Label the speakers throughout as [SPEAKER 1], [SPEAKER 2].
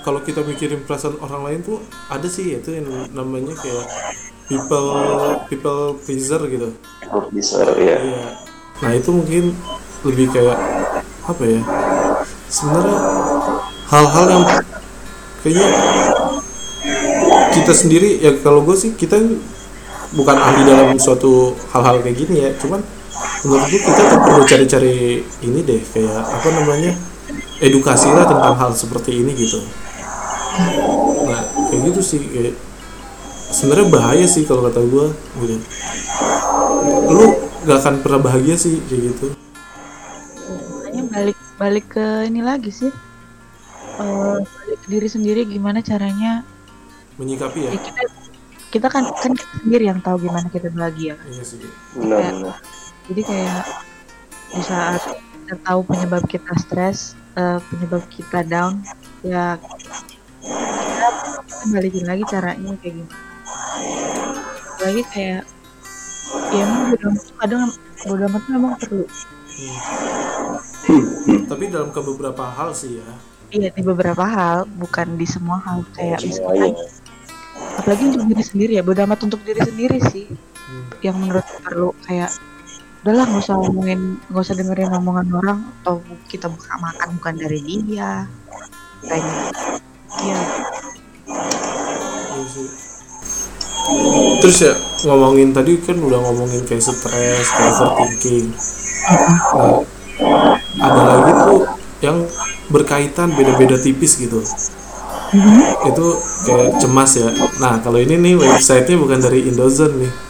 [SPEAKER 1] kalau kita mikirin perasaan orang lain tuh ada sih itu yang namanya kayak people people pleaser gitu
[SPEAKER 2] People pleaser ya.
[SPEAKER 1] Iya. Nah itu mungkin lebih kayak apa ya? Sebenarnya hal-hal yang kayaknya kita sendiri ya kalau gue sih kita bukan ahli dalam suatu hal-hal kayak gini ya. Cuman menurut gue kita tuh perlu cari-cari ini deh kayak apa namanya edukasi lah tentang hal seperti ini gitu. Nah kayak gitu sih kayak sebenarnya bahaya sih kalau kata gue gitu. Lu gak akan pernah bahagia sih kayak gitu.
[SPEAKER 3] Makanya balik balik ke ini lagi sih. Eh, balik ke diri sendiri gimana caranya?
[SPEAKER 1] Menyikapi ya?
[SPEAKER 3] Ya kita kita kan kan kita sendiri yang tahu gimana kita bahagia.
[SPEAKER 1] Iya sih
[SPEAKER 2] Benar-benar.
[SPEAKER 3] jadi kayak di saat kita tahu penyebab kita stres eh, penyebab kita down ya kita, balikin lagi caranya kayak gimana lagi kayak ya emang bodo amat kadang bodo amat memang perlu.
[SPEAKER 1] Tapi dalam ke beberapa hal sih ya.
[SPEAKER 3] Iya di beberapa hal bukan di semua hal. Kayak
[SPEAKER 2] Semuanya.
[SPEAKER 3] misalkan apalagi untuk diri sendiri ya bodo amat untuk diri sendiri sih.
[SPEAKER 1] Hmm.
[SPEAKER 3] yang menurut perlu kayak udahlah nggak usah ngomongin nggak usah dengerin omongan orang atau kita buka makan bukan dari dia. Kayaknya iya.
[SPEAKER 1] Iya terus ya ngomongin tadi kan udah ngomongin kayak stres kayak overthinking. Nah, ada lagi tuh yang berkaitan beda-beda tipis gitu. Itu kayak cemas ya. Nah kalau ini nih websitenya bukan dari Indozone nih.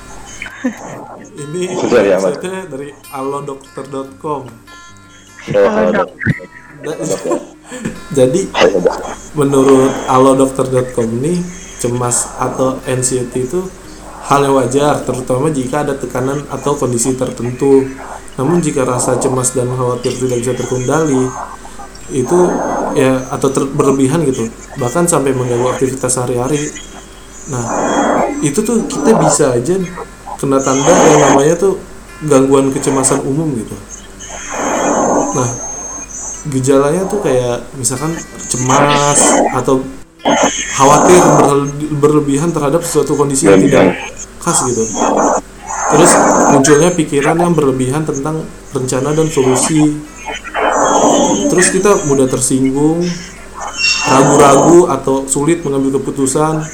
[SPEAKER 1] Ini
[SPEAKER 2] Dari apa?
[SPEAKER 1] websitenya dari allodokter.com
[SPEAKER 2] Kalau
[SPEAKER 3] dok.
[SPEAKER 1] Jadi menurut allodokter.com nih cemas atau anxiety itu hal yang wajar terutama jika ada tekanan atau kondisi tertentu. Namun jika rasa cemas dan khawatir tidak bisa terkendali itu ya atau ter- berlebihan gitu bahkan sampai mengganggu aktivitas sehari-hari. Nah itu tuh kita bisa aja kena tanda yang namanya tuh gangguan kecemasan umum gitu. Nah gejalanya tuh kayak misalkan cemas atau khawatir berle- berlebihan terhadap suatu kondisi yang tidak khas gitu. Terus munculnya pikiran yang berlebihan tentang rencana dan solusi. Terus kita mudah tersinggung ragu-ragu atau sulit mengambil keputusan.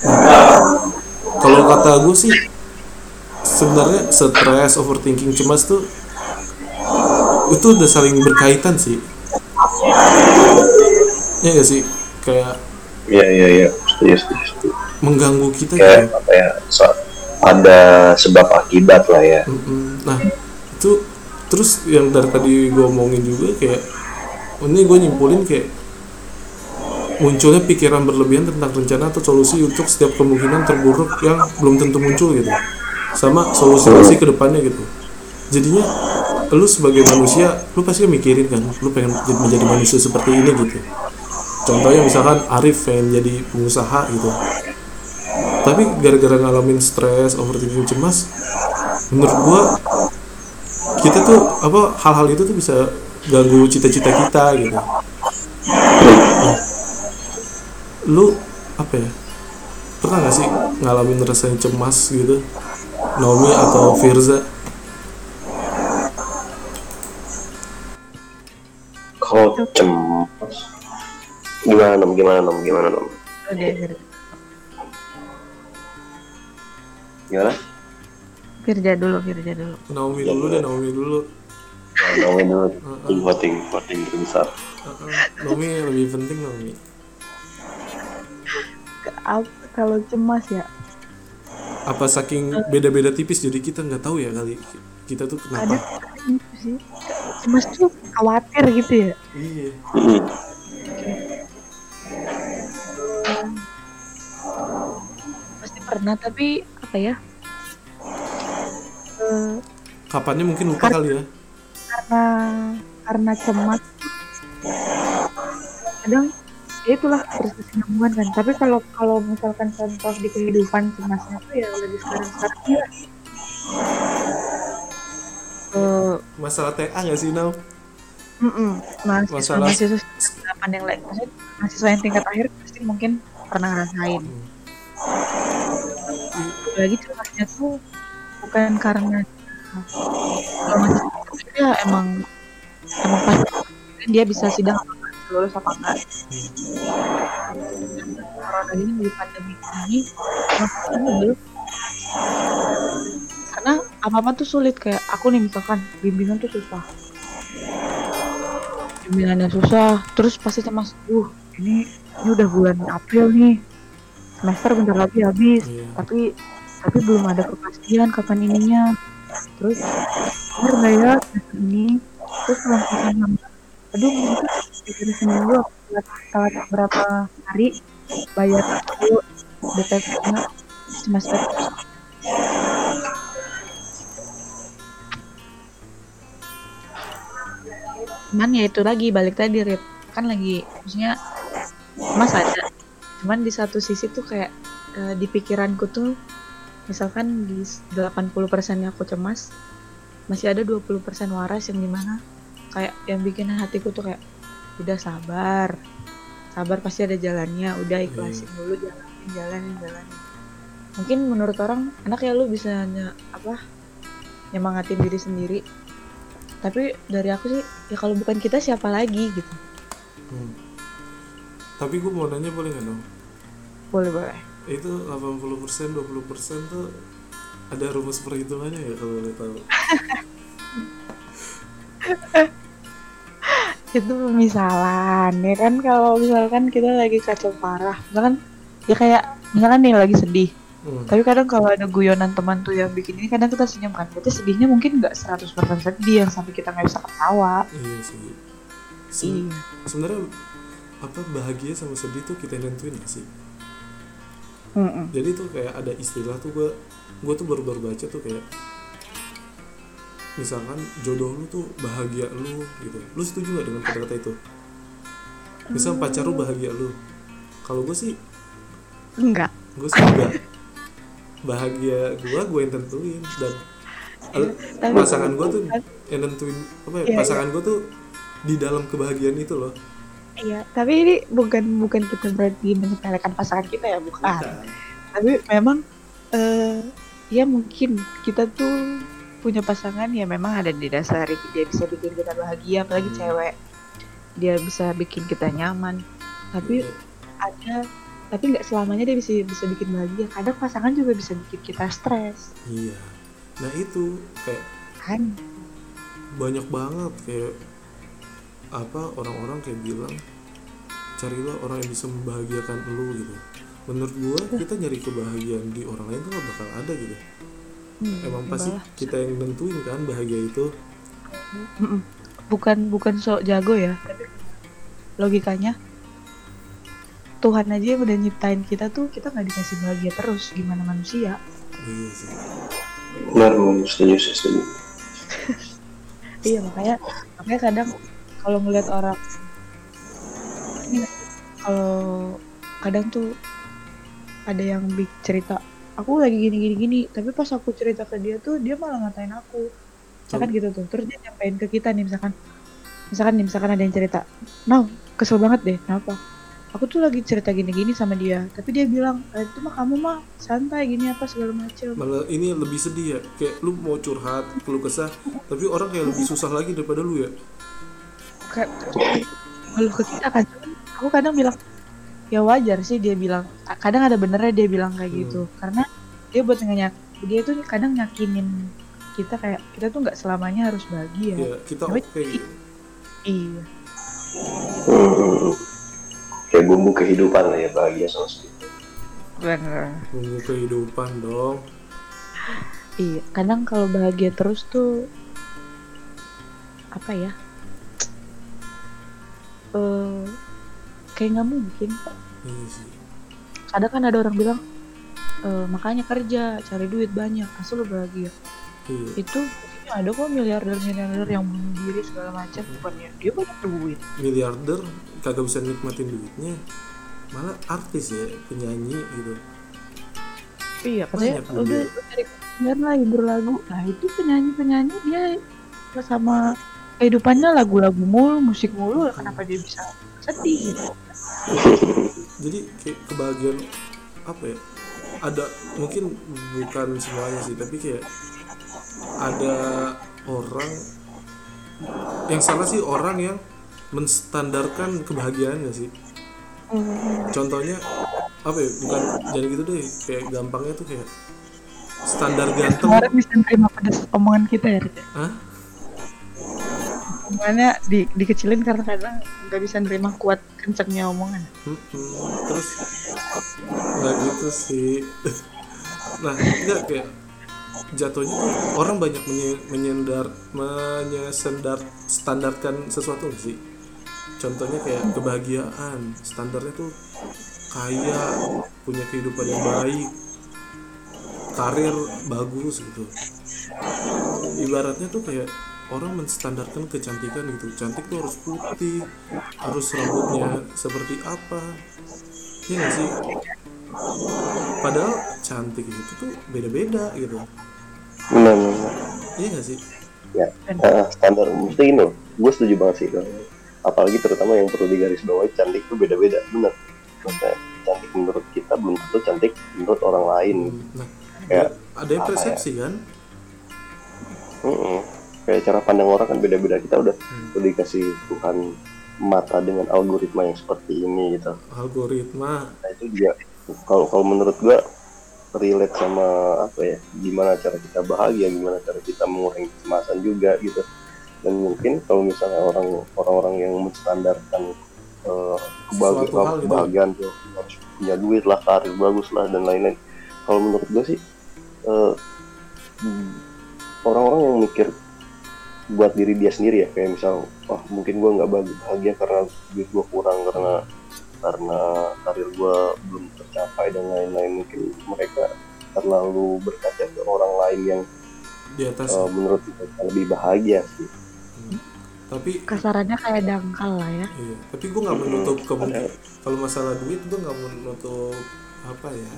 [SPEAKER 1] Nah, kalau kata gue sih sebenarnya stres overthinking cemas tuh itu udah saling berkaitan sih ya gak sih kayak
[SPEAKER 2] Iya iya iya. Setuju setuju. setuju.
[SPEAKER 1] mengganggu kita
[SPEAKER 2] Kayak
[SPEAKER 1] gitu
[SPEAKER 2] apa ya? so- ada sebab akibat lah ya.
[SPEAKER 1] Mm-mm. nah itu terus yang dari tadi gue omongin juga kayak ini gue nyimpulin kayak munculnya pikiran berlebihan tentang rencana atau solusi untuk setiap kemungkinan terburuk yang belum tentu muncul gitu sama solusi-solusi ke depannya gitu jadinya lu sebagai manusia lu pasti mikirin kan lu pengen jadi- menjadi manusia seperti ini gitu. Contohnya misalkan Arif pengen jadi pengusaha gitu. Tapi gara-gara ngalamin stres overthinking cemas menurut gua kita tuh apa hal-hal itu tuh bisa ganggu cita-cita kita gitu. Lu apa ya pernah gak sih ngalamin rasanya cemas gitu? Naomi atau Firza
[SPEAKER 2] Kalau cemas gimana nom? Gimana nom? Gimana nom?
[SPEAKER 3] Oh, Fir-
[SPEAKER 2] gimana?
[SPEAKER 3] Firja dulu Firja dulu.
[SPEAKER 1] Naomi dulu deh Naomi dulu.
[SPEAKER 2] Nah, Naomi dulu. Tim voting voting terbesar.
[SPEAKER 1] Uh-uh. Naomi lebih penting Naomi.
[SPEAKER 3] Kalau cemas ya.
[SPEAKER 1] Apa saking beda-beda tipis jadi kita nggak tahu ya kali. Kita tuh
[SPEAKER 3] ada
[SPEAKER 1] kenapa?
[SPEAKER 3] Itu sih. Cemas tuh khawatir gitu ya?
[SPEAKER 1] Iya.
[SPEAKER 3] Pasti pernah tapi apa ya? Eh,
[SPEAKER 1] kapannya mungkin lupa kali ya.
[SPEAKER 3] karena karena cemas. Kadang ya itulah berkesinambungan kan. Tapi kalau kalau misalkan contoh di kehidupan cemasnya tuh ya lagi sekarang sekarang ya
[SPEAKER 1] masalah TA nggak sih Nau?
[SPEAKER 3] Mm-mm. mahasiswa
[SPEAKER 1] Masalah-
[SPEAKER 3] mahasiswa yang lain. Maksudnya mahasiswa yang tingkat akhir pasti mungkin pernah ngerasain. Lagi celahnya tuh bukan karena kalau mahasiswa ya emang emang pasti dia bisa sidang lulus apa enggak corona ini di pandemi ini belum karena apa apa tuh sulit kayak aku nih misalkan bimbingan tuh susah. Bimbingannya susah terus pasti cemas uh ini ini udah bulan April nih semester bentar lagi habis
[SPEAKER 1] Iya.
[SPEAKER 3] tapi tapi belum ada kepastian kapan ininya. Terus bener nggak ya ini? Terus misalkan aduh mungkin pikir seminggu aku telat berapa hari bayar dulu DP-nya semester cuman ya itu lagi balik tadi Rip. Kan lagi maksudnya mas ada. Cuman di satu sisi tuh kayak eh, di pikiranku tuh misalkan di 80% yang aku cemas masih ada 20% waras yang di mana kayak yang bikin hatiku tuh kayak udah sabar sabar pasti ada jalannya udah ikhlasin dulu jalanin jalanin jalanin. Mungkin menurut orang anak ya lu bisa ny- apa nyemangatin diri sendiri tapi dari aku sih ya kalau bukan kita siapa lagi gitu
[SPEAKER 1] Hmm. Tapi gue mau nanya boleh nggak dong?
[SPEAKER 3] boleh boleh
[SPEAKER 1] Itu 80% 20% tuh ada rumus perhitungannya ya kalau boleh tahu?
[SPEAKER 3] itu misalan ya kan kalau misalkan kita lagi kacau parah misalkan ya kayak misalkan nih lagi sedih
[SPEAKER 1] Hmm.
[SPEAKER 3] tapi kadang kalau ada guyonan teman tuh yang bikin ini kadang kita senyum kan berarti sedihnya mungkin nggak 100% sedih yang sampai kita nggak bisa ketawa
[SPEAKER 1] Iya sih. Se-
[SPEAKER 3] iya
[SPEAKER 1] Sebenarnya apa bahagia sama sedih tuh kita yang nentuin gak sih?
[SPEAKER 3] Mm-mm.
[SPEAKER 1] Jadi tuh kayak ada istilah tuh gue gue tuh baru-baru baca tuh kayak misalkan jodoh lu tuh bahagia lu gitu. Lu setuju nggak dengan kata-kata itu? Misal pacar lu bahagia lu. Kalau gue sih
[SPEAKER 3] enggak
[SPEAKER 1] gue sih enggak bahagia gue gue yang tentuin. Dan al-
[SPEAKER 3] tapi-
[SPEAKER 1] pasangan gue tuh yang nentuin apa ya
[SPEAKER 3] Iya,
[SPEAKER 1] pasangan gue tuh di dalam kebahagiaan itu loh.
[SPEAKER 3] Iya tapi ini bukan bukan kita berarti menyepelekan pasangan kita ya bukan.
[SPEAKER 1] Bukan.
[SPEAKER 3] tapi memang eh ya mungkin kita tuh punya pasangan ya memang ada di dasar dia bisa bikin kita bahagia apalagi
[SPEAKER 1] Hmm.
[SPEAKER 3] cewek. Dia bisa bikin kita nyaman. Tapi
[SPEAKER 1] Iya.
[SPEAKER 3] ada tapi nggak selamanya dia bisa bisa bikin bahagia. Kadang pasangan juga bisa bikin kita stres.
[SPEAKER 1] Iya. Nah itu kayak
[SPEAKER 3] kan?
[SPEAKER 1] banyak banget kayak apa orang-orang kayak bilang carilah orang yang bisa membahagiakan lu gitu. Menurut gua kita nyari kebahagiaan di orang lain tuh gak bakal ada gitu.
[SPEAKER 3] Hmm,
[SPEAKER 1] emang pasti
[SPEAKER 3] iyalah.
[SPEAKER 1] kita yang nentuin kan bahagia itu.
[SPEAKER 3] Bukan bukan sok jago ya tapi logikanya Tuhan aja yang udah nyiptain kita tuh kita nggak dikasih bahagia terus. Gimana manusia?
[SPEAKER 1] Iya sih
[SPEAKER 2] benar setuju setuju.
[SPEAKER 3] Iya makanya makanya kadang kalau ngeliat orang kalau kadang tuh ada yang big cerita aku lagi gini gini gini tapi pas aku cerita ke dia tuh dia malah ngatain aku. Misalkan gitu tuh terus dia nyampein ke kita nih misalkan misalkan nih misalkan ada yang cerita nah kesel banget deh kenapa aku tuh lagi cerita gini gini sama dia tapi dia bilang "Eh, itu mah kamu mah santai gini apa segala macem.
[SPEAKER 1] Malah ini lebih sedih ya kayak lu mau curhat keluh kesah tapi orang kayak lebih susah lagi daripada lu ya.
[SPEAKER 3] Kayak ngeluh ke kita kan. Aku kadang bilang ya wajar sih dia bilang. Kadang ada benernya dia bilang kayak
[SPEAKER 1] Hmm.
[SPEAKER 3] gitu karena dia buat ngenyak dia tuh kadang nyakinin kita kayak kita tuh nggak selamanya harus bahagia.
[SPEAKER 1] Ya kita oke gitu
[SPEAKER 3] iya.
[SPEAKER 2] Kayak bumbu kehidupan lah ya bahagia sama sedih
[SPEAKER 3] bener.
[SPEAKER 1] Bumbu kehidupan dong.
[SPEAKER 3] Iya kadang kalau bahagia terus tuh apa ya? Eh kayak nggak mungkin.
[SPEAKER 1] Iya sih.
[SPEAKER 3] Kadang kan ada orang bilang "Eh, makanya kerja cari duit banyak asal lu bahagia.
[SPEAKER 1] Iya.
[SPEAKER 3] Itu ada kok miliarder miliarder yang bunuh diri segala macam bukannya dia banyak duit.
[SPEAKER 1] Miliarder kagak bisa nikmatin duitnya malah artis ya penyanyi gitu.
[SPEAKER 3] Iya katanya udah cari lah hibur lagu. Nah itu penyanyi penyanyi dia sama kehidupannya lagu-lagu mulu musik mulu kenapa dia bisa sedih gitu?
[SPEAKER 1] Jadi kayak kebahagiaan apa ya ada mungkin bukan semuanya sih tapi kayak ada orang yang salah sih orang yang menstandarkan kebahagiaan gak sih contohnya apa ya bukan jadi gitu deh kayak gampangnya tuh kayak standar ganteng
[SPEAKER 3] orang bisa terima pedas omongan kita ya?
[SPEAKER 1] Hah?
[SPEAKER 3] omongannya di, dikecilin karena kadang nggak bisa nerima kuat kencengnya omongan
[SPEAKER 1] Mm-mm. terus nggak gitu sih nah enggak kayak jatuhnya tuh orang banyak menye- menyendar menyesendar standarkan sesuatu sih contohnya kayak kebahagiaan. Standarnya tuh kaya punya kehidupan yang baik karir bagus gitu. Ibaratnya tuh kayak orang menstandarkan kecantikan gitu. Cantik tuh harus putih harus rambutnya seperti apa. Ya nggak sih? Padahal cantik itu tuh beda-beda gitu.
[SPEAKER 2] Benar benar.
[SPEAKER 1] Iya nggak sih?
[SPEAKER 2] Ya eh, standar mesti ini. Gue setuju banget sih. itu apalagi terutama yang perlu digarisbawahi cantik itu beda-beda Maksudnya, cantik menurut kita belum tentu cantik menurut orang lain.
[SPEAKER 1] Nah
[SPEAKER 2] Kayak
[SPEAKER 1] ada yang
[SPEAKER 2] apa ya?
[SPEAKER 1] persepsi kan?
[SPEAKER 2] Mm-mm. kayak cara pandang orang kan beda-beda. Kita udah
[SPEAKER 1] Hmm.
[SPEAKER 2] udah dikasih Tuhan mata dengan algoritma yang seperti ini gitu.
[SPEAKER 1] Algoritma.
[SPEAKER 2] Nah itu juga kalau kalau menurut gua relate sama apa ya? Gimana cara kita bahagia gimana cara kita mengurangi kecemasan juga gitu dan mungkin kalau misalnya orang orang-orang yang menstandarkan eh, kebahagiaan,
[SPEAKER 1] gitu.
[SPEAKER 2] kebahagiaan tuh harus punya duit lah karir bagus lah dan lain-lain. Kalau menurut gua sih hmm, orang-orang yang mikir buat diri dia sendiri ya kayak misal wah mungkin gua nggak bahagia karena duit gua kurang karena karena karir gue belum tercapai dan lain-lain. Mungkin mereka terlalu berkaca ke orang lain yang
[SPEAKER 1] di atas.
[SPEAKER 2] eh, menurut mereka lebih bahagia sih
[SPEAKER 1] tapi
[SPEAKER 3] kasarannya kayak dangkal lah ya.
[SPEAKER 1] Iya tapi gue nggak menutup kemungkinan kalau masalah duit gue nggak menutup apa ya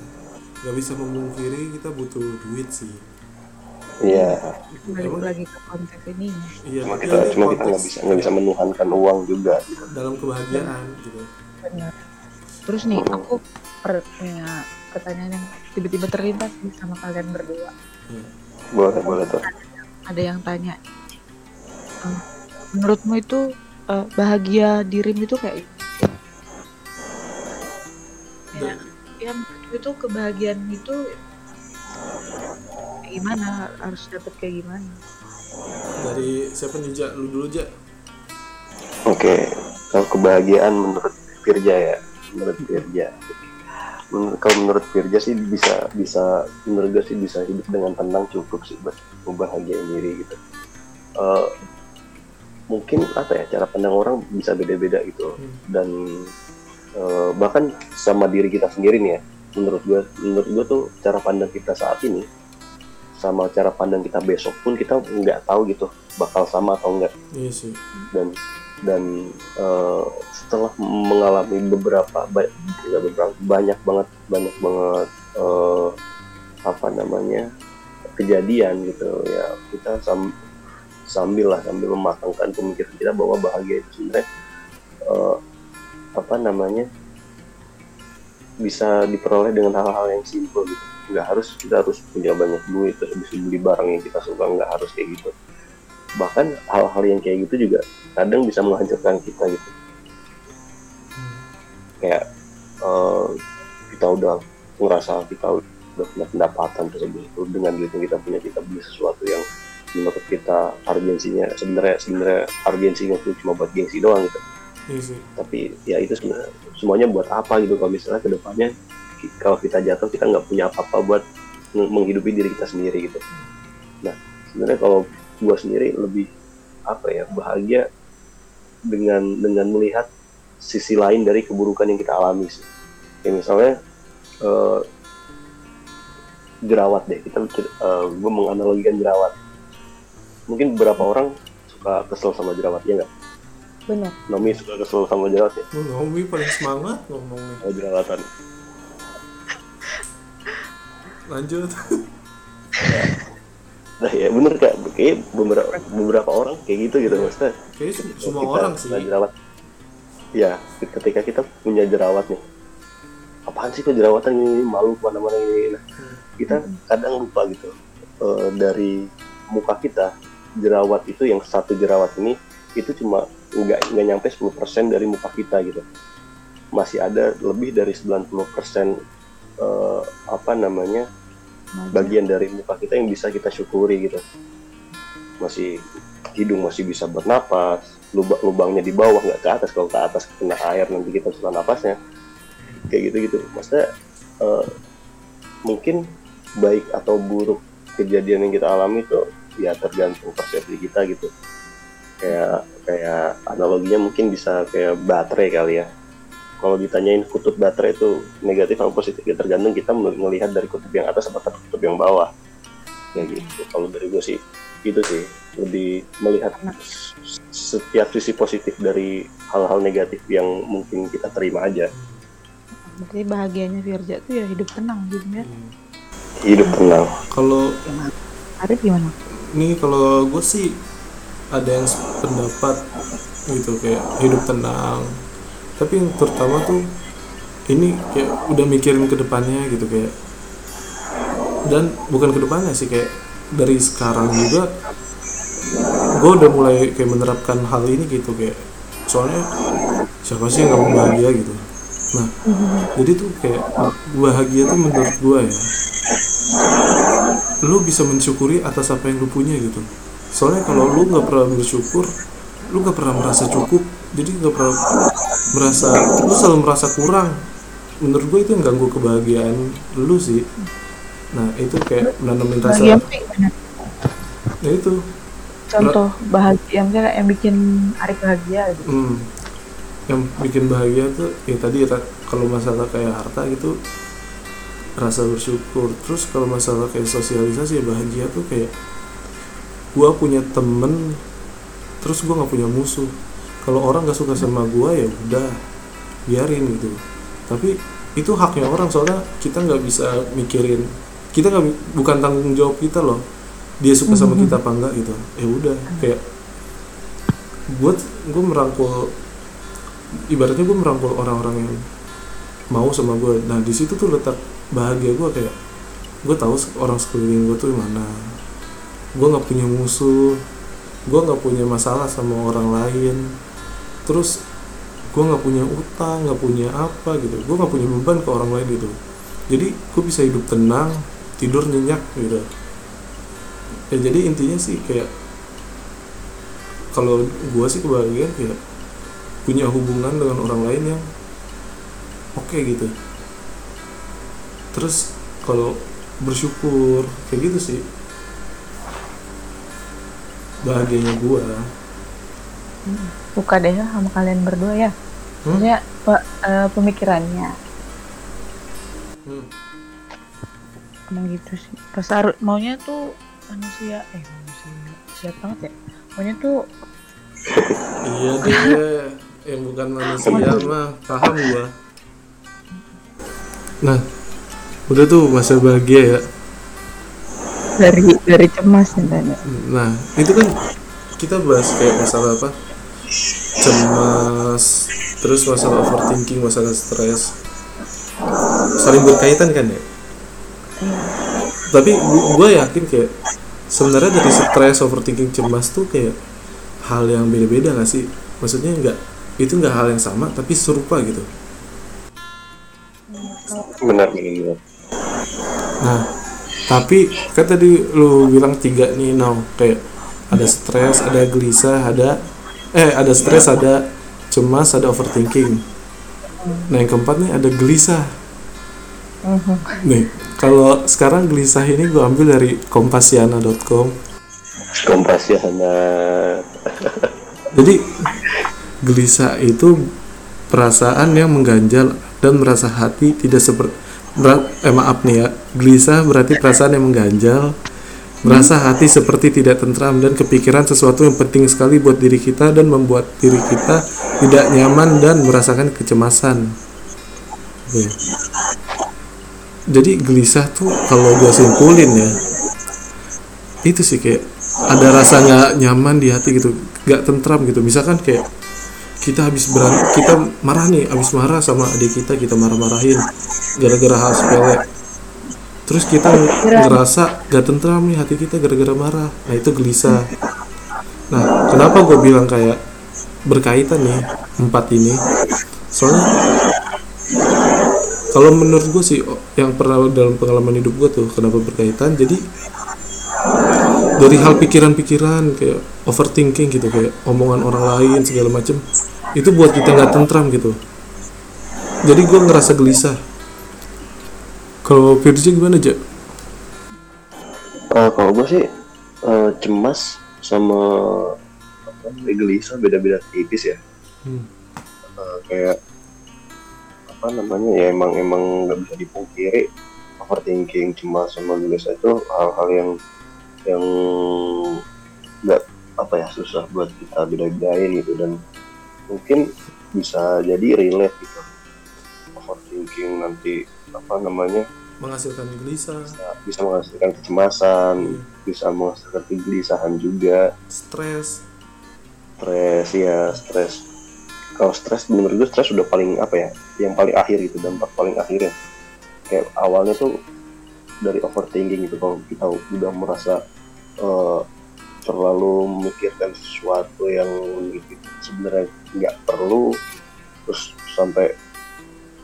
[SPEAKER 1] nggak bisa memungkiri kita butuh duit sih.
[SPEAKER 2] Iya.
[SPEAKER 3] Balik lagi ke konteks ini.
[SPEAKER 1] Iya
[SPEAKER 2] cuma
[SPEAKER 1] tapi
[SPEAKER 2] kita
[SPEAKER 1] ini
[SPEAKER 2] cuma kita nggak bisa nggak bisa menuhankan uang juga. Gitu.
[SPEAKER 1] dalam kebahagiaan gitu.
[SPEAKER 3] Benar. Terus nih aku per- punya pertanyaan yang tiba-tiba terlintas nih sama kalian berdua.
[SPEAKER 1] Iya.
[SPEAKER 2] boleh boleh tuh.
[SPEAKER 3] Ada yang tanya. "Eh, menurutmu itu eh, bahagia dirim itu kayak ya, ya menurutku itu kebahagiaan itu kayak gimana? Harus dapat kayak gimana?
[SPEAKER 1] Dari siapa nih Ja? lu dulu Ja
[SPEAKER 2] oke kalau kebahagiaan menurut Firja ya. Menurut Firja. Menurut kalau menurut Firja sih bisa bisa menurut gue sih bisa hidup dengan tenang cukup sih buat membahagiain diri gitu. Eh, mungkin apa ya cara pandang orang bisa beda-beda gitu.
[SPEAKER 1] Hmm.
[SPEAKER 2] dan eh, bahkan sama diri kita sendiri nih ya menurut gue menurut gue tuh cara pandang kita saat ini sama cara pandang kita besok pun kita nggak tahu gitu bakal sama atau enggak
[SPEAKER 1] iya sih.
[SPEAKER 2] Dan dan eh, setelah mengalami beberapa ba- ya beberapa banyak banget banyak banget eh, apa namanya kejadian gitu ya kita sam- sambil lah sambil mematangkan pemikiran kita bahwa bahagia itu sebenarnya eh, apa namanya bisa diperoleh dengan hal-hal yang simpel gitu. Nggak harus kita harus punya banyak duit terus bisa beli barang yang kita suka nggak harus kayak gitu. Bahkan hal-hal yang kayak gitu juga kadang bisa menghancurkan kita gitu. Kayak eh, kita udah ngerasa kita udah punya pendapatan terus dengan duit yang kita punya kita beli sesuatu yang menurut kita urgensinya sebenarnya sebenarnya urgensinya itu cuma buat gengsi doang gitu.
[SPEAKER 1] Iya sih.
[SPEAKER 2] Tapi ya itu sebenarnya semuanya buat apa gitu kalau misalnya ke depannya kalau kita jatuh kita nggak punya apa-apa buat meng- menghidupi diri kita sendiri gitu. Nah sebenarnya kalau gua sendiri lebih apa ya bahagia dengan dengan melihat sisi lain dari keburukan yang kita alami sih. Kayak misalnya eh, jerawat deh kita uh, gue menganalogikan jerawat mungkin beberapa orang suka kesel sama jerawat ya nggak?
[SPEAKER 3] Benar.
[SPEAKER 2] Nomi suka kesel sama jerawat ya?
[SPEAKER 1] Lu Naomi paling semangat ngomongnya
[SPEAKER 2] sama jerawatan.
[SPEAKER 1] Lanjut.
[SPEAKER 2] Nah ya bener kak. Kayak beberapa beberapa orang kayak gitu gitu maksudnya.
[SPEAKER 1] Kayaknya sem- semua
[SPEAKER 2] kita
[SPEAKER 1] orang sih.
[SPEAKER 2] jerawat. Ya ketika kita punya jerawat nih. Apaan sih kok jerawatan ini? Malu ke mana-mana ini nah, kita kadang lupa gitu. Eh, dari muka kita jerawat itu yang satu jerawat ini itu cuma nggak nggak nyampe 10% dari muka kita gitu. Masih ada lebih dari 90% eh, apa namanya bagian dari muka kita yang bisa kita syukuri gitu. Masih hidung masih bisa bernapas lubang lubangnya di bawah nggak ke atas. Kalau ke atas kena air nanti kita susah napasnya. Kayak gitu gitu maksudnya eh, mungkin baik atau buruk kejadian yang kita alami itu ya tergantung persepsi kita gitu. Kayak kayak analoginya mungkin bisa kayak baterai kali ya. Kalau ditanyain kutub baterai itu negatif atau positif ya tergantung kita mel- melihat dari kutub yang atas atau kutub yang bawah. Ya gitu. Kalau dari gue sih itu sih. Lebih melihat setiap sisi positif dari hal-hal negatif yang mungkin kita terima aja.
[SPEAKER 3] Berarti bahagianya Virja tuh ya hidup tenang gitu ya.
[SPEAKER 2] hidup tenang.
[SPEAKER 1] Kalau
[SPEAKER 3] Arif gimana?
[SPEAKER 1] Ini kalau gue sih ada yang pendapat gitu kayak hidup tenang. Tapi yang terutama tuh ini kayak udah mikirin ke depannya gitu kayak dan bukan ke depannya sih kayak dari sekarang juga gue udah mulai kayak menerapkan hal ini gitu kayak soalnya siapa sih yang gak mau bahagia gitu. Nah jadi tuh kayak bahagia tuh menurut gue ya lu bisa mensyukuri atas apa yang lu punya gitu. Soalnya kalau lu nggak pernah bersyukur lu nggak pernah merasa cukup. Jadi nggak pernah merasa lu selalu merasa kurang. Menurut gue itu yang ganggu kebahagiaan lu sih. Nah itu kayak menanamin rasa
[SPEAKER 3] gimana?
[SPEAKER 1] ya? Itu.
[SPEAKER 3] Contoh bahagia misalnya yang bikin Arif bahagia gitu.
[SPEAKER 1] hmm, yang bikin bahagia tuh ya tadi ra- kalau masalah kayak harta gitu rasa bersyukur. Terus kalau masalah kayak sosialisasi bahagia tuh kayak gua punya temen terus gua nggak punya musuh. Kalau orang gak suka sama gua ya udah biarin gitu. Tapi itu haknya orang soalnya kita nggak bisa mikirin kita nggak bukan tanggung jawab kita loh. Dia suka sama kita apa enggak gitu. Ya udah kayak gue gue merangkul ibaratnya gue merangkul orang-orang yang mau sama gue nah di situ tuh letak bahagia. Gue kayak gue tahu orang sekeliling gue tuh mana. Gue nggak punya musuh. Gue nggak punya masalah sama orang lain. Terus gue nggak punya utang nggak punya apa gitu. Gue nggak punya beban ke orang lain gitu. Jadi gue bisa hidup tenang tidur nyenyak gitu. Ya jadi intinya sih kayak kalau gue sih kebahagiaan kayak punya hubungan dengan orang lain yang oke gitu terus kalau bersyukur kayak gitu sih bahagianya gue
[SPEAKER 3] Suka deh ya sama kalian berdua ya.
[SPEAKER 1] Hmm?
[SPEAKER 3] Maksudnya pe- eh, pemikirannya
[SPEAKER 1] hmm.
[SPEAKER 3] emang gitu sih. Kesar maunya tuh manusia eh manusia siap banget ya. Maunya tuh
[SPEAKER 1] iya deh yang bukan manusia mah paham gua nah udah tuh masa bahagia ya
[SPEAKER 3] dari dari cemas nih tadi.
[SPEAKER 1] Nah, itu kan kita bahas kayak masalah apa? Cemas, terus masalah overthinking, masalah stres. Saling berkaitan kan ya? Tapi gue yakin kayak sebenarnya dari stres, overthinking, cemas tuh kayak hal yang beda-beda gak sih? Maksudnya nggak itu nggak hal yang sama tapi serupa gitu.
[SPEAKER 2] benar benar
[SPEAKER 1] Nah, tapi kan tadi lu bilang tiga nih, now kayak ada stres, ada gelisah, ada eh ada stres, ada cemas, ada overthinking. Nah, yang keempat nih ada gelisah. Nih, kalau sekarang gelisah ini gue ambil dari kompasiana.com.
[SPEAKER 2] kompas hanya
[SPEAKER 1] Jadi gelisah itu perasaan yang mengganjal dan merasa hati tidak seperti eh maaf nih ya. Gelisah berarti perasaan yang mengganjal. Merasa hati seperti tidak tentram dan kepikiran sesuatu yang penting sekali buat diri kita dan membuat diri kita tidak nyaman dan merasakan kecemasan. Oke. jadi gelisah tuh kalau gue simpulin ya itu sih kayak ada rasa nggak nyaman di hati gitu nggak tentram gitu. Misalkan kayak kita habis berantem kita marah nih habis marah sama adik kita kita marah-marahin gara-gara hal sepele. Terus kita ngerasa gak tentram nih hati kita gara-gara marah. Nah itu gelisah. Nah kenapa gue bilang kayak berkaitan nih empat ini? Soalnya kalau menurut gue sih yang pernah dalam pengalaman hidup gue tuh kenapa berkaitan? Jadi dari hal pikiran-pikiran kayak overthinking gitu kayak omongan orang lain segala macem itu buat kita nggak tentram gitu jadi gue ngerasa gelisah kalau Virgi gimana aja
[SPEAKER 2] Uh, kalau gue sih uh, cemas sama apa, gelisah beda-beda tipis ya.
[SPEAKER 1] Hmm.
[SPEAKER 2] Uh, kayak apa namanya ya emang emang nggak bisa dipungkiri overthinking cemas sama gelisah itu hal-hal yang yang nggak apa ya susah buat kita beda-bedain gitu. Dan mungkin bisa jadi relate gitu. Overthinking nanti apa namanya
[SPEAKER 1] menghasilkan gelisah.
[SPEAKER 2] bisa, bisa menghasilkan kecemasan bisa menghasilkan kegelisahan juga.
[SPEAKER 1] Stres
[SPEAKER 2] stres ya stres kalau stres menurut gue stres udah paling apa ya yang paling akhir gitu dampak paling akhirnya. Kayak awalnya tuh dari overthinking gitu kalau kita udah merasa eh, terlalu memikirkan sesuatu yang sebenarnya nggak perlu terus sampai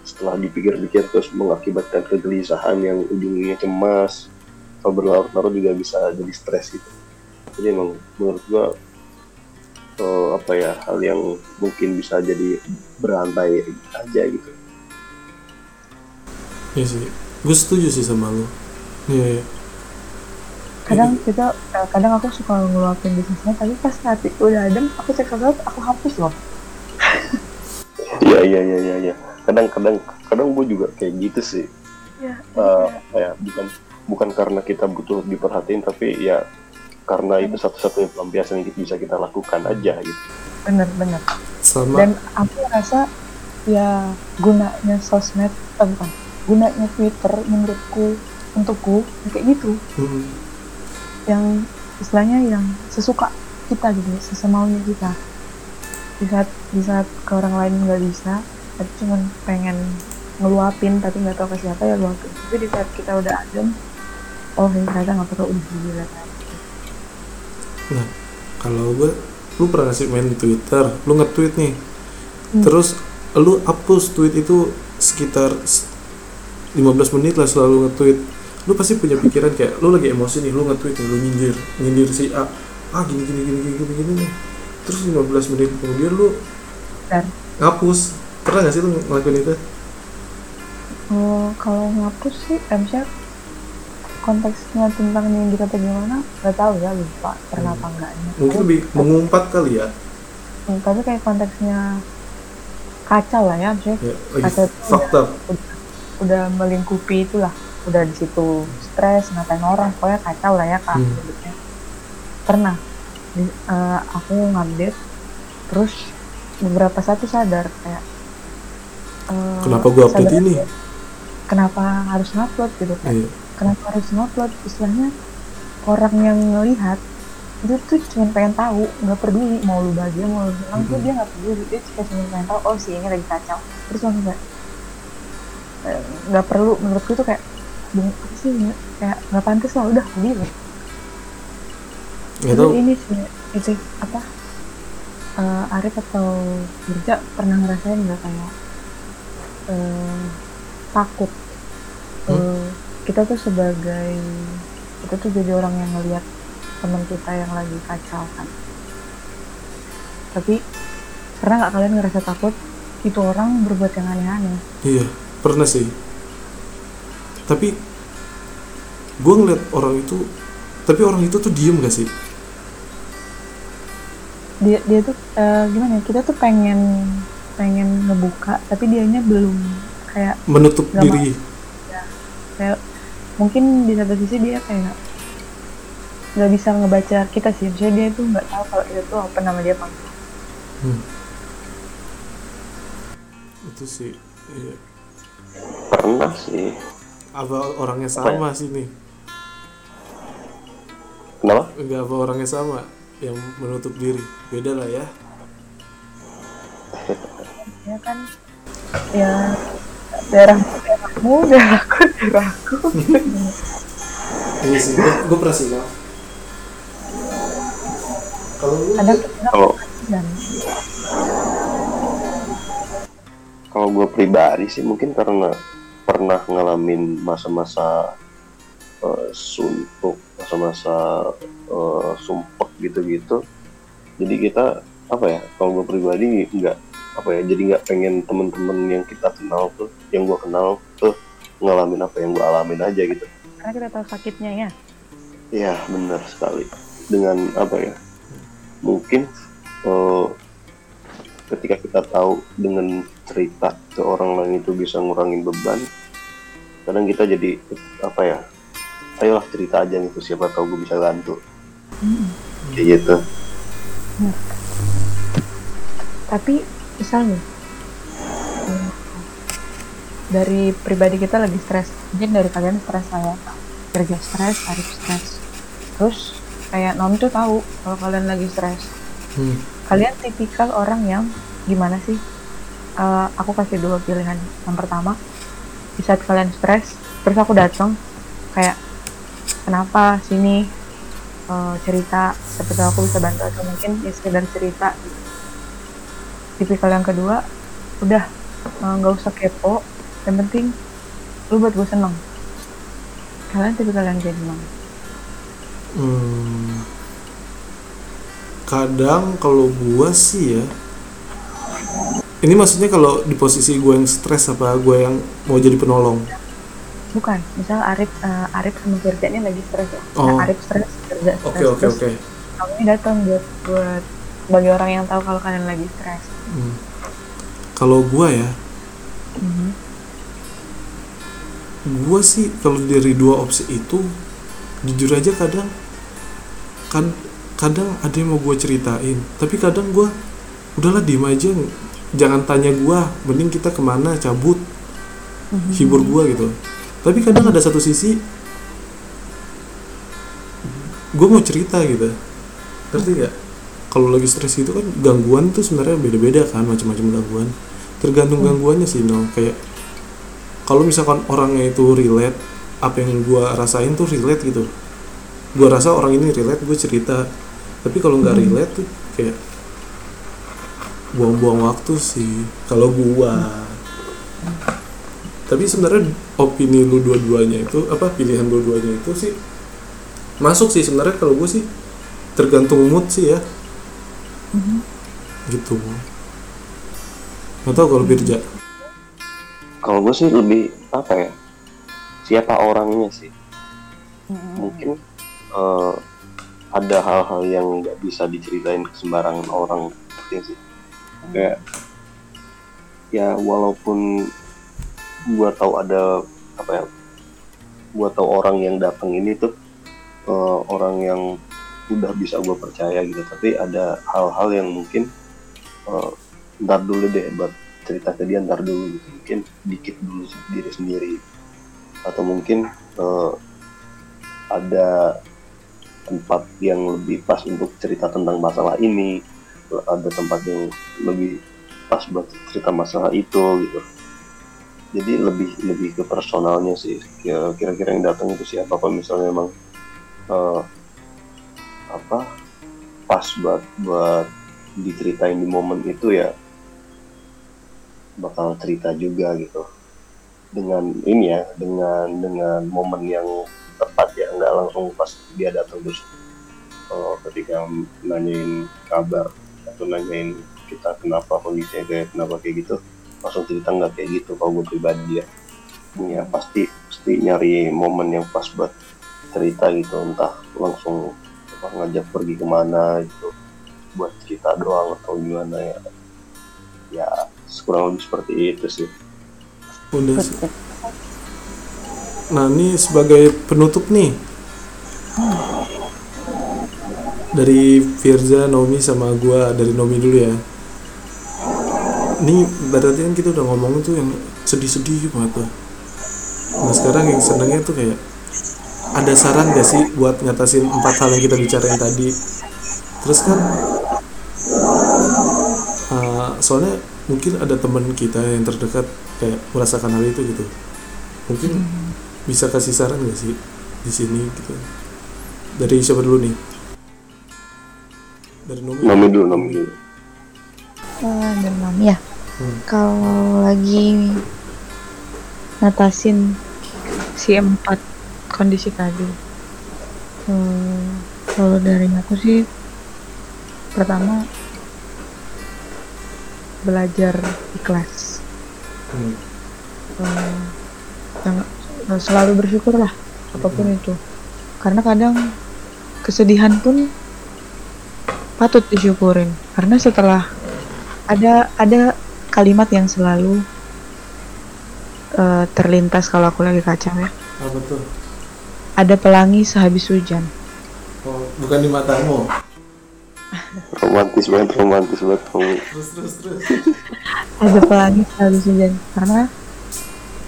[SPEAKER 2] setelah dipikir-pikir terus mengakibatkan kegelisahan yang ujungnya cemas atau berlarut-larut juga bisa jadi stres gitu. Jadi emang menurut gua eh, apa ya hal yang mungkin bisa jadi berantai aja gitu.
[SPEAKER 1] Iya sih. Gue setuju sih sama lo iya iya.
[SPEAKER 3] Kadang kita eh, kadang aku suka ngeluapin sosmed tapi pas hati udah adem aku cek sosmed aku hapus loh.
[SPEAKER 2] Iya iya iya iya. Iya kadang-kadang kadang gue juga kayak gitu sih.
[SPEAKER 3] Ya
[SPEAKER 2] Eh, apa ya bukan bukan karena kita butuh diperhatiin tapi ya karena itu satu-satunya pelampiasan yang bisa kita lakukan aja gitu.
[SPEAKER 3] Bener bener.
[SPEAKER 1] Sama.
[SPEAKER 3] Dan aku rasa ya gunanya sosmed eh, bukan gunanya Twitter menurutku untukku kayak gitu.
[SPEAKER 1] Hmm,
[SPEAKER 3] yang istilahnya yang sesuka kita gitu sesemaunya kita. Di saat di saat ke orang lain nggak bisa tapi cuman pengen ngeluapin tapi nggak tahu ke siapa ya luapin. Tapi di saat kita udah adem oh ini ternyata nggak perlu udah gila
[SPEAKER 1] nah kalau gue lu pernah sih main Twitter? Lu nge-tweet nih.
[SPEAKER 3] Hmm.
[SPEAKER 1] terus lu hapus tweet itu sekitar s- 15 menit lah selalu nge-tweet lu pasti punya pikiran kayak lu lagi emosi nih lu nge-tweet nih lu nyindir nyindir si A. Ah gini gini gini gini gini, gini nih. Terus 15 menit kemudian lu
[SPEAKER 3] dan
[SPEAKER 1] ngapus. Pernah gak sih lu ngelakuin itu?
[SPEAKER 3] Oh, kalau ngapus sih misalnya konteksnya tentang nyindir atau gimana nggak tahu ya lupa. Pernah apa enggaknya.
[SPEAKER 1] Mungkin lebih mengumpat kali ya.
[SPEAKER 3] Hmm, tapi kayak konteksnya kacau lah ya maksudnya
[SPEAKER 1] ya up
[SPEAKER 3] udah, udah melingkupi itulah udah di situ stres ngatain orang pokoknya kacau lah ya kak
[SPEAKER 1] Hmm.
[SPEAKER 3] pernah di- eh, aku ngupdate terus beberapa saat tuh sadar kayak eh,
[SPEAKER 1] kenapa gua update ini
[SPEAKER 3] kenapa harus ngupload gitu kan
[SPEAKER 1] Iya.
[SPEAKER 3] kenapa harus ngupload istilahnya orang yang ngelihat dia tuh cuma pengen tahu nggak peduli mau lu bahagia mau lu senang tuh
[SPEAKER 1] Mhm.
[SPEAKER 3] dia nggak peduli dia cuma cuma pengen tahu oh si ini lagi kacau terus langsung kayak eh, nggak perlu menurutku tuh kayak bung apa sih nggak- kayak nggak pantas lah udah
[SPEAKER 1] nggak
[SPEAKER 3] Tapi
[SPEAKER 1] tahu
[SPEAKER 3] ini sih itu apa? Eh, Arif atau Birja pernah ngerasain nggak kayak eh, takut? Eh, kita tuh sebagai kita tuh jadi orang yang ngelihat teman kita yang lagi kacau kan. Tapi pernah nggak kalian ngerasa takut? Itu orang berbuat yang aneh-aneh.
[SPEAKER 1] Iya, pernah sih. Tapi gue ngeliat orang itu, tapi orang itu tuh diem gak sih?
[SPEAKER 3] dia dia tuh eh, gimana ya kita tuh pengen pengen ngebuka tapi dianya belum kayak
[SPEAKER 1] Menutup diri.
[SPEAKER 3] kayak mungkin di satu sisi dia kayak nggak bisa ngebaca kita sih maksudnya dia tuh nggak tahu kalau itu tuh apa nama dia apa.
[SPEAKER 1] Hmm. Itu sih. Iya.
[SPEAKER 2] pernah sih
[SPEAKER 1] Apa orangnya sama sih nih?
[SPEAKER 2] kenapa?
[SPEAKER 1] Nggak apa orangnya sama? Yang menutup diri. Beda lah ya.
[SPEAKER 3] Ya kan ya daerah daerahmu daerahku daerahku
[SPEAKER 1] ini sih gue pernah sih kalau lu?
[SPEAKER 3] Kita
[SPEAKER 2] kalau kalau gue pribadi sih mungkin karena pernah ngalamin masa-masa eh, suntuk masa-masa eh, sumpek gitu-gitu. Jadi kita apa ya kalau gue pribadi nggak apa ya jadi nggak pengen temen-temen yang kita kenal tuh yang gue kenal tuh ngalamin apa yang gue alamin aja gitu.
[SPEAKER 3] Karena kita tahu sakitnya ya?
[SPEAKER 2] Iya benar sekali. Dengan apa ya mungkin eh, ketika kita tahu dengan cerita ke orang lain itu bisa ngurangin beban kadang kita jadi apa ya ayolah cerita aja gitu siapa tahu gue bisa bantu. Kayak gitu.
[SPEAKER 3] Tapi misalnya hmm, dari pribadi kita lagi stres. Mungkin dari kalian stres saya kerja stres Arif stres. Terus kayak Nom tuh tahu kalau kalian lagi stres.
[SPEAKER 1] Hmm.
[SPEAKER 3] kalian tipikal orang yang gimana sih? Eh, aku kasih dua pilihan. Yang pertama di saat kalian stres terus aku datang kayak kenapa sini Eh, cerita tahu aku bisa bantu atau mungkin ya sekedar cerita tipikal yang kedua udah eh, nggak usah kepo yang penting lu buat gue seneng kalian tipikal yang kayak gimana
[SPEAKER 1] Hmm. kadang kalau gua sih ya ini maksudnya kalau di posisi gue yang stres apa gue yang mau jadi penolong
[SPEAKER 3] bukan misal Arif eh, Arif sama Firza ini lagi stres ya
[SPEAKER 1] Oh.
[SPEAKER 3] nah, Arif stres Firza stres
[SPEAKER 1] oke oke
[SPEAKER 3] terus
[SPEAKER 1] oke
[SPEAKER 3] kamu ini datang buat buat bagi orang yang tahu kalau kalian lagi stres
[SPEAKER 1] Hmm. kalau gua ya
[SPEAKER 3] Mhm.
[SPEAKER 1] gua sih kalau dari dua opsi itu jujur aja kadang kan kadang ada yang mau gue ceritain tapi kadang gua udahlah diem aja jangan tanya gua mending kita ke mana cabut. Hibur gua gitu. Tapi kadang ada satu sisi gue mau cerita gitu. Ngerti gak kalau lagi stres itu kan gangguan tuh sebenarnya beda-beda kan macam-macam gangguan. Tergantung gangguannya sih no kayak kalau misalkan orangnya itu relate apa yang gua rasain tuh relate gitu. Gua rasa orang ini relate gue cerita. Tapi kalau nggak relate tuh kayak buang-buang waktu sih kalau gua. Tapi sebenarnya opini lu dua-duanya itu apa pilihan dua-duanya itu sih masuk sih sebenarnya kalau gue sih tergantung mood sih ya. Gitu. Nggak tahu kalau Birja.
[SPEAKER 2] Kalau gue sih lebih apa ya siapa orangnya sih. Mungkin eh, ada hal-hal yang nggak bisa diceritain ke sembarangan orang ngerti sih kayak ya walaupun gua tahu ada apa ya gua tahu orang yang datang ini tuh eh, orang yang udah bisa gua percaya gitu. Tapi ada hal-hal yang mungkin eh, ntar dulu deh buat cerita ke dia ntar dulu gitu. Mungkin dikit dulu diri sendiri. Atau mungkin eh, ada tempat yang lebih pas untuk cerita tentang masalah ini ada tempat yang lebih pas buat cerita masalah itu gitu. Jadi lebih lebih ke personalnya sih. Kira- kira-kira yang datang itu siapa apa misalnya emang eh, apa pas buat buat diceritain di momen itu ya bakal cerita juga gitu. Dengan ini ya dengan dengan momen yang tepat ya nggak langsung pas dia datang terus eh, ketika nanyain kabar atau nanyain kita kenapa kondisinya kayak kenapa kayak gitu. Langsung cerita nggak kayak gitu kalau gue pribadi ya. Ya pasti pasti nyari momen yang pas buat cerita gitu. Entah langsung apa, ngajak pergi ke mana gitu. Buat cerita doang atau gimana ya. Ya kurang lebih seperti itu sih.
[SPEAKER 1] Udah sih nah ini sebagai penutup nih dari Firza, Nomi sama gua. Dari Nomi dulu ya. Ini berarti kan kita udah ngomong tuh yang sedih-sedih banget tuh. Nah sekarang yang senengnya tuh kayak ada saran gak sih buat ngatasin empat hal yang kita bicarain tadi? Terus kan uh, soalnya mungkin ada teman kita yang terdekat kayak merasakan hal itu gitu. Mungkin bisa kasih saran gak sih di sini gitu? Dari siapa dulu nih dari Nomi
[SPEAKER 2] Nomi dulu, Nomi dulu.
[SPEAKER 3] Eh, dan mami ya
[SPEAKER 1] Hmm.
[SPEAKER 3] kalau lagi ngatasin si empat kondisi tadi eh, kalau dari aku sih pertama belajar ikhlas
[SPEAKER 1] Hmm.
[SPEAKER 3] Eh, selalu bersyukur lah apa pun itu karena kadang kesedihan pun patut disyukurin. Karena setelah ada ada kalimat yang selalu eh, terlintas kalau aku lagi kacau ya.
[SPEAKER 1] Apa tuh
[SPEAKER 3] ada pelangi sehabis hujan.
[SPEAKER 1] Oh, bukan di matamu?
[SPEAKER 2] Romantis banget, romantis banget.
[SPEAKER 1] Terus terus terus.
[SPEAKER 3] Ada pelangi sehabis hujan. Karena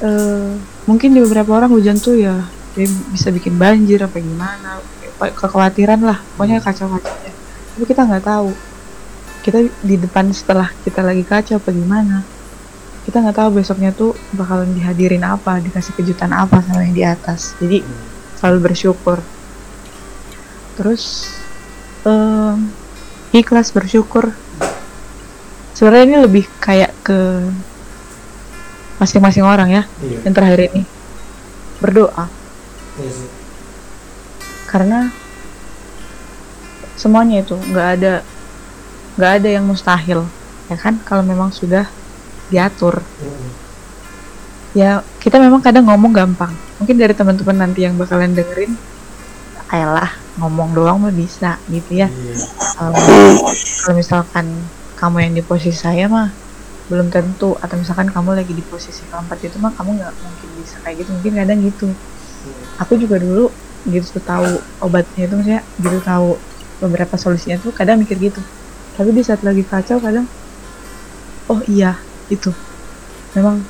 [SPEAKER 3] eh, mungkin di beberapa orang hujan tuh ya dia bisa bikin banjir apa gimana. Ke- kekhawatiran lah. Pokoknya kacau-kacau. ya. Tapi kita nggak tahu. Kita di depan setelah kita lagi kacau apa gimana kita nggak tahu besoknya tuh bakalan dihadirin apa dikasih kejutan apa sama yang di atas. Jadi selalu bersyukur. Terus em, ikhlas bersyukur. Sebenarnya ini lebih kayak ke masing-masing orang ya
[SPEAKER 1] iya.
[SPEAKER 3] yang terakhir ini. Berdoa.
[SPEAKER 1] Iya
[SPEAKER 3] karena semuanya itu. Nggak ada nggak ada yang mustahil ya kan? Kalau memang sudah diatur. Ya kita memang kadang ngomong gampang. Mungkin dari teman-teman nanti yang bakalan dengerin ayolah ngomong doang mah bisa gitu ya.
[SPEAKER 1] Iya
[SPEAKER 3] kalau kalau misalkan kamu yang di posisi saya mah belum tentu. Atau misalkan kamu lagi di posisi keempat itu mah kamu nggak mungkin bisa kayak gitu. Mungkin kadang gitu. Aku juga dulu gitu tahu obatnya itu maksudnya gitu tahu beberapa solusinya tuh kadang mikir gitu. Tapi di saat lagi kacau kadang oh iya itu. Memang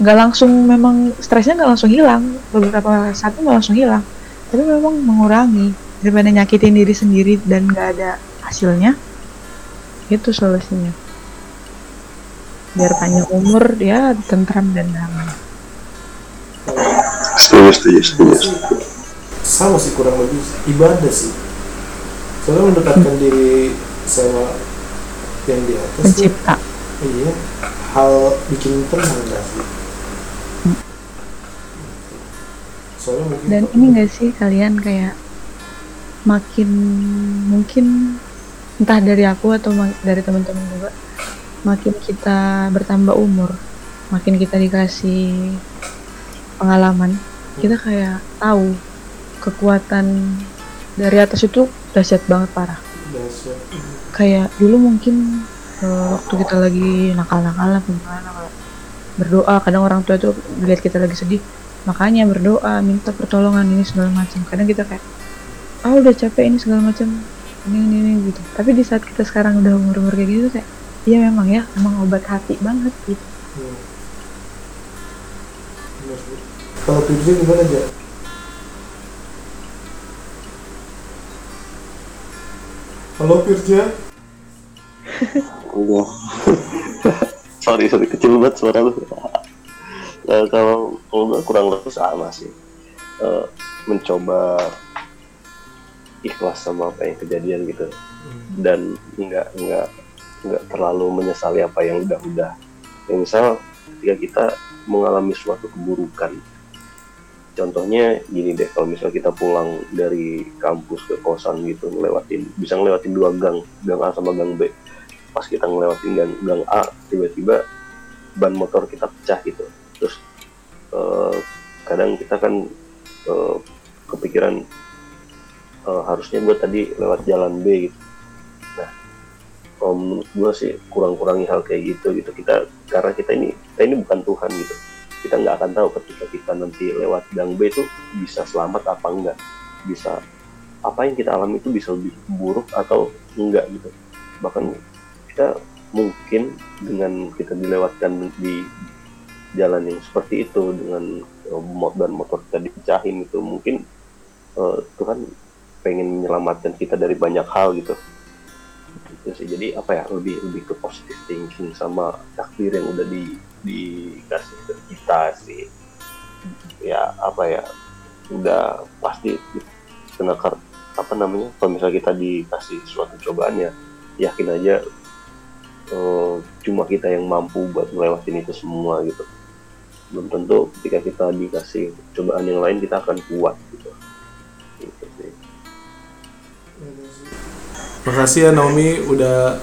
[SPEAKER 3] nggak langsung memang stresnya nggak langsung hilang. Beberapa saat nggak langsung hilang. Tapi memang mengurangi. Daripada nyakitin diri sendiri dan nggak ada hasilnya itu solusinya. Biar panjang umur ya tentram dan damai.
[SPEAKER 2] Setuju, setuju, setuju.
[SPEAKER 1] sama sih kurang lebih. Ibadah sih soalnya mendekatkan diri sama yang di atas tuh,
[SPEAKER 3] pencipta
[SPEAKER 1] iya hal bikin tenang gak sih? Soalnya mungkin
[SPEAKER 3] dan ini gak sih kalian kayak makin mungkin entah dari aku atau dari teman-teman juga makin kita bertambah umur makin kita dikasih pengalaman kita kayak tahu kekuatan dari atas itu dahsyat banget parah.
[SPEAKER 1] Dahsyat.
[SPEAKER 3] Kayak dulu mungkin eh, waktu kita lagi nakal-nakal apa gimana kayak berdoa kadang orang tua tuh lihat kita lagi sedih makanya berdoa minta pertolongan ini segala macam. Kadang kita kayak ah udah capek ini segala macam ini, ini ini gitu. Tapi di saat kita sekarang udah umur umur kayak gitu kayak iya memang ya emang obat hati banget gitu.
[SPEAKER 1] Hmm. Kalau Firza gimana aja halo Firza
[SPEAKER 2] Udah. sorry, sorry, kecil banget suara lu. Eh, kalau kalau gue kurang lebih sama sih. Eh, mencoba ikhlas sama apa yang kejadian gitu dan nggak nggak nggak terlalu menyesali apa yang udah-udah. Ya, misal ketika kita mengalami suatu keburukan, contohnya gini deh, kalau misal kita pulang dari kampus ke kosan gitu, ngelewatin bisa ngelewatin dua gang, gang A sama gang B. Pas kita ngelewatin gang, gang A tiba-tiba ban motor kita pecah gitu. Terus eh, kadang kita kan eh, kepikiran eh, harusnya gue tadi lewat jalan B gitu. Nah kalau menurut gue sih kurang-kurangi hal kayak gitu gitu. Kita karena kita ini kita ini bukan Tuhan gitu kita nggak akan tahu ketika kita nanti lewat gang B itu bisa selamat apa enggak. Bisa apa yang kita alami itu bisa lebih buruk atau enggak gitu. Bahkan kita mungkin dengan kita dilewatkan di jalan yang seperti itu dengan eh, mo- dan motor kita dipecahin itu mungkin eh, Tuhan pengen menyelamatkan kita dari banyak hal gitu. Itu sih. Jadi apa ya lebih lebih ke positive thinking sama takdir yang udah di dikasih ke kita sih. Ya apa ya udah pasti kena kar- apa namanya kalau misalnya kita dikasih suatu cobaan ya yakin aja eh, cuma kita yang mampu buat ngelewatin itu semua gitu. Belum tentu ketika kita dikasih cobaan yang lain kita akan kuat gitu. Gitu sih.
[SPEAKER 1] Makasih ya Naomi udah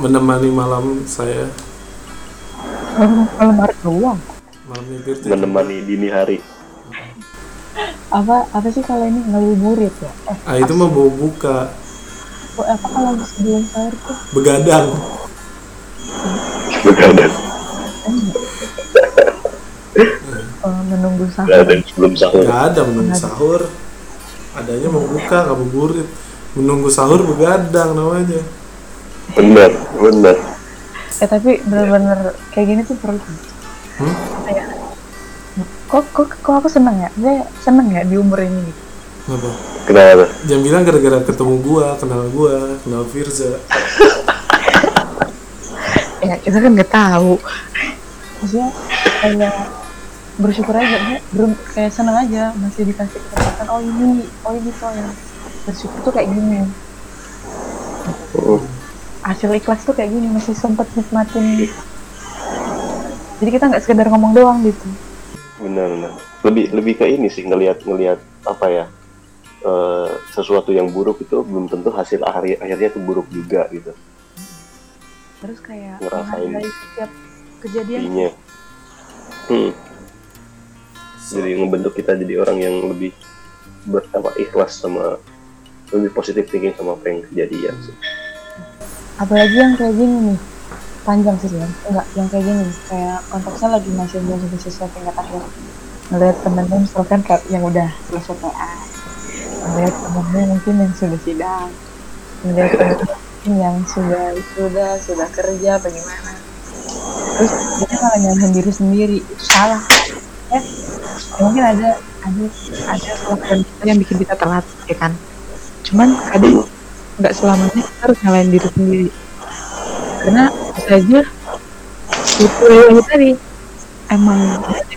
[SPEAKER 1] menemani malam saya
[SPEAKER 3] Kalau Maret doang.
[SPEAKER 1] malam mimpi
[SPEAKER 2] menemani dini hari
[SPEAKER 3] Apa apa sih kalau ini ngabuburit ya? Eh,
[SPEAKER 1] Ah itu mah mau buka
[SPEAKER 3] kok apa kalau sebelum sahur tuh?
[SPEAKER 1] begadang.
[SPEAKER 2] begadang
[SPEAKER 3] eh, menunggu sahur.
[SPEAKER 2] begadang sebelum sahur
[SPEAKER 1] Gak ada menunggu sahur. Adanya mau buka ngabuburit. Menunggu sahur begadang namanya.
[SPEAKER 2] bener bener
[SPEAKER 3] Eh tapi bener-bener kayak gini tuh perlu.
[SPEAKER 1] Hmm?
[SPEAKER 3] Kayak, kok, kok, kok aku seneng ya? Saya seneng ya di umur ini.
[SPEAKER 1] Kenapa?
[SPEAKER 2] kenapa tuh?
[SPEAKER 1] Jangan bilang gara-gara ketemu gua, kenal gua, kenal Firza.
[SPEAKER 3] Ya kita kan nggak tahu. Maksudnya kayak bersyukur aja, ya, belum kayak seneng aja masih dikasih kesempatan. Oh ini, oh ini yang bersyukur tuh kayak gini.
[SPEAKER 2] Oh,
[SPEAKER 3] Hasil ikhlas tuh kayak gini masih sempet nikmatin. Jadi kita nggak sekedar ngomong doang gitu.
[SPEAKER 2] bener bener lebih lebih ke ini sih ngelihat ngelihat apa ya eh, sesuatu yang buruk itu belum tentu hasil akhir akhirnya itu buruk juga gitu
[SPEAKER 3] Terus kayak
[SPEAKER 2] Ngerasain.
[SPEAKER 3] setiap kejadian
[SPEAKER 2] intinya hmm. jadi ngebentuk kita jadi orang yang lebih bertambah ikhlas sama lebih positif thinking sama apa yang kejadian sih
[SPEAKER 3] apalagi yang kayak gini nih. Panjang sih kan enggak yang kayak gini. Kayak konteksnya lagi masih belum sesuai tingkat akhir. Ngeliat temennya misalkan kayak yang udah selesai PA ngeliat temennya mungkin yang sudah sidang. Ngeliat mungkin yang sudah sudah sudah kerja apa gimana. Terus dia malah nyalahin diri sendiri. Itu salah. Ya Ya mungkin ada ada ada kelakuan kita yang bikin kita telat ya kan? Cuman kadang nggak selamanya kita harus nyalain diri sendiri. Karena bisa aja itu yang tadi emang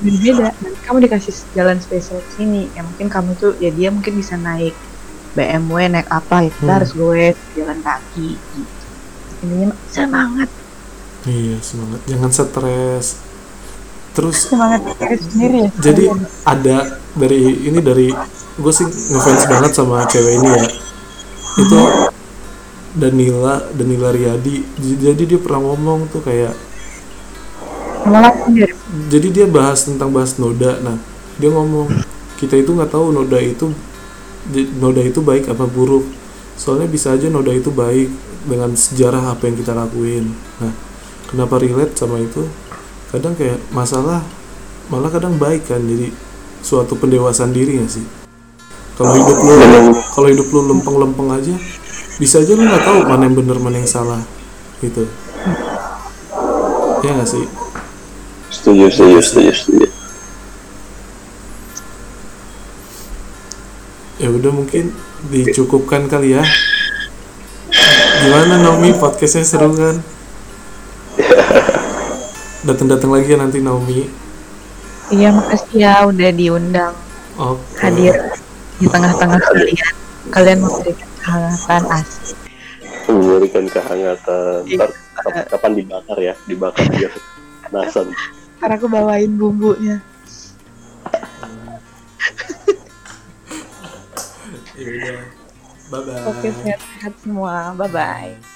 [SPEAKER 3] berbeda. Dan kamu dikasih jalan spesial sini. Ya mungkin kamu tuh ya dia mungkin bisa naik BMW naik apa ya kita
[SPEAKER 1] Hmm.
[SPEAKER 3] harus gue jalan kaki gitu. Intinya semangat.
[SPEAKER 1] Iya semangat, jangan stres. Terus
[SPEAKER 3] semangat diri sendiri ya.
[SPEAKER 1] jadi ada dari ini dari gue sih ngefans banget sama cewek ini ya. Itu Danila Danila Riyadi. Jadi dia pernah ngomong tuh kayak jadi dia bahas tentang bahas noda. Nah dia ngomong kita itu nggak tahu noda itu noda itu baik apa buruk. Soalnya bisa aja noda itu baik dengan sejarah apa yang kita lakuin. Nah kenapa relate sama itu? Kadang kayak masalah malah kadang baik kan jadi suatu pendewasaan diri gak sih? Kalau hidup lu kalau hidup lu lempeng-lempeng aja bisa aja lu nggak tahu mana yang bener mana yang salah gitu. Ya gak sih?
[SPEAKER 2] setuju setuju setuju setuju.
[SPEAKER 1] Ya udah mungkin dicukupkan kali ya. Gimana Naomi? Podcastnya seru kan? Datang-datang lagi ya nanti Naomi.
[SPEAKER 3] Iya makasih ya udah diundang.
[SPEAKER 1] Oke.
[SPEAKER 3] Hadir di tengah-tengah kalian. Kalian memberikan kehangatan asli
[SPEAKER 2] memberikan kehangatan.
[SPEAKER 3] Iya.
[SPEAKER 2] ntar kap- kapan dibakar ya? Dibakar biar nasan
[SPEAKER 3] karena aku bawain bumbunya.
[SPEAKER 1] Ya udah bye bye
[SPEAKER 3] oke sehat-sehat semua. Bye bye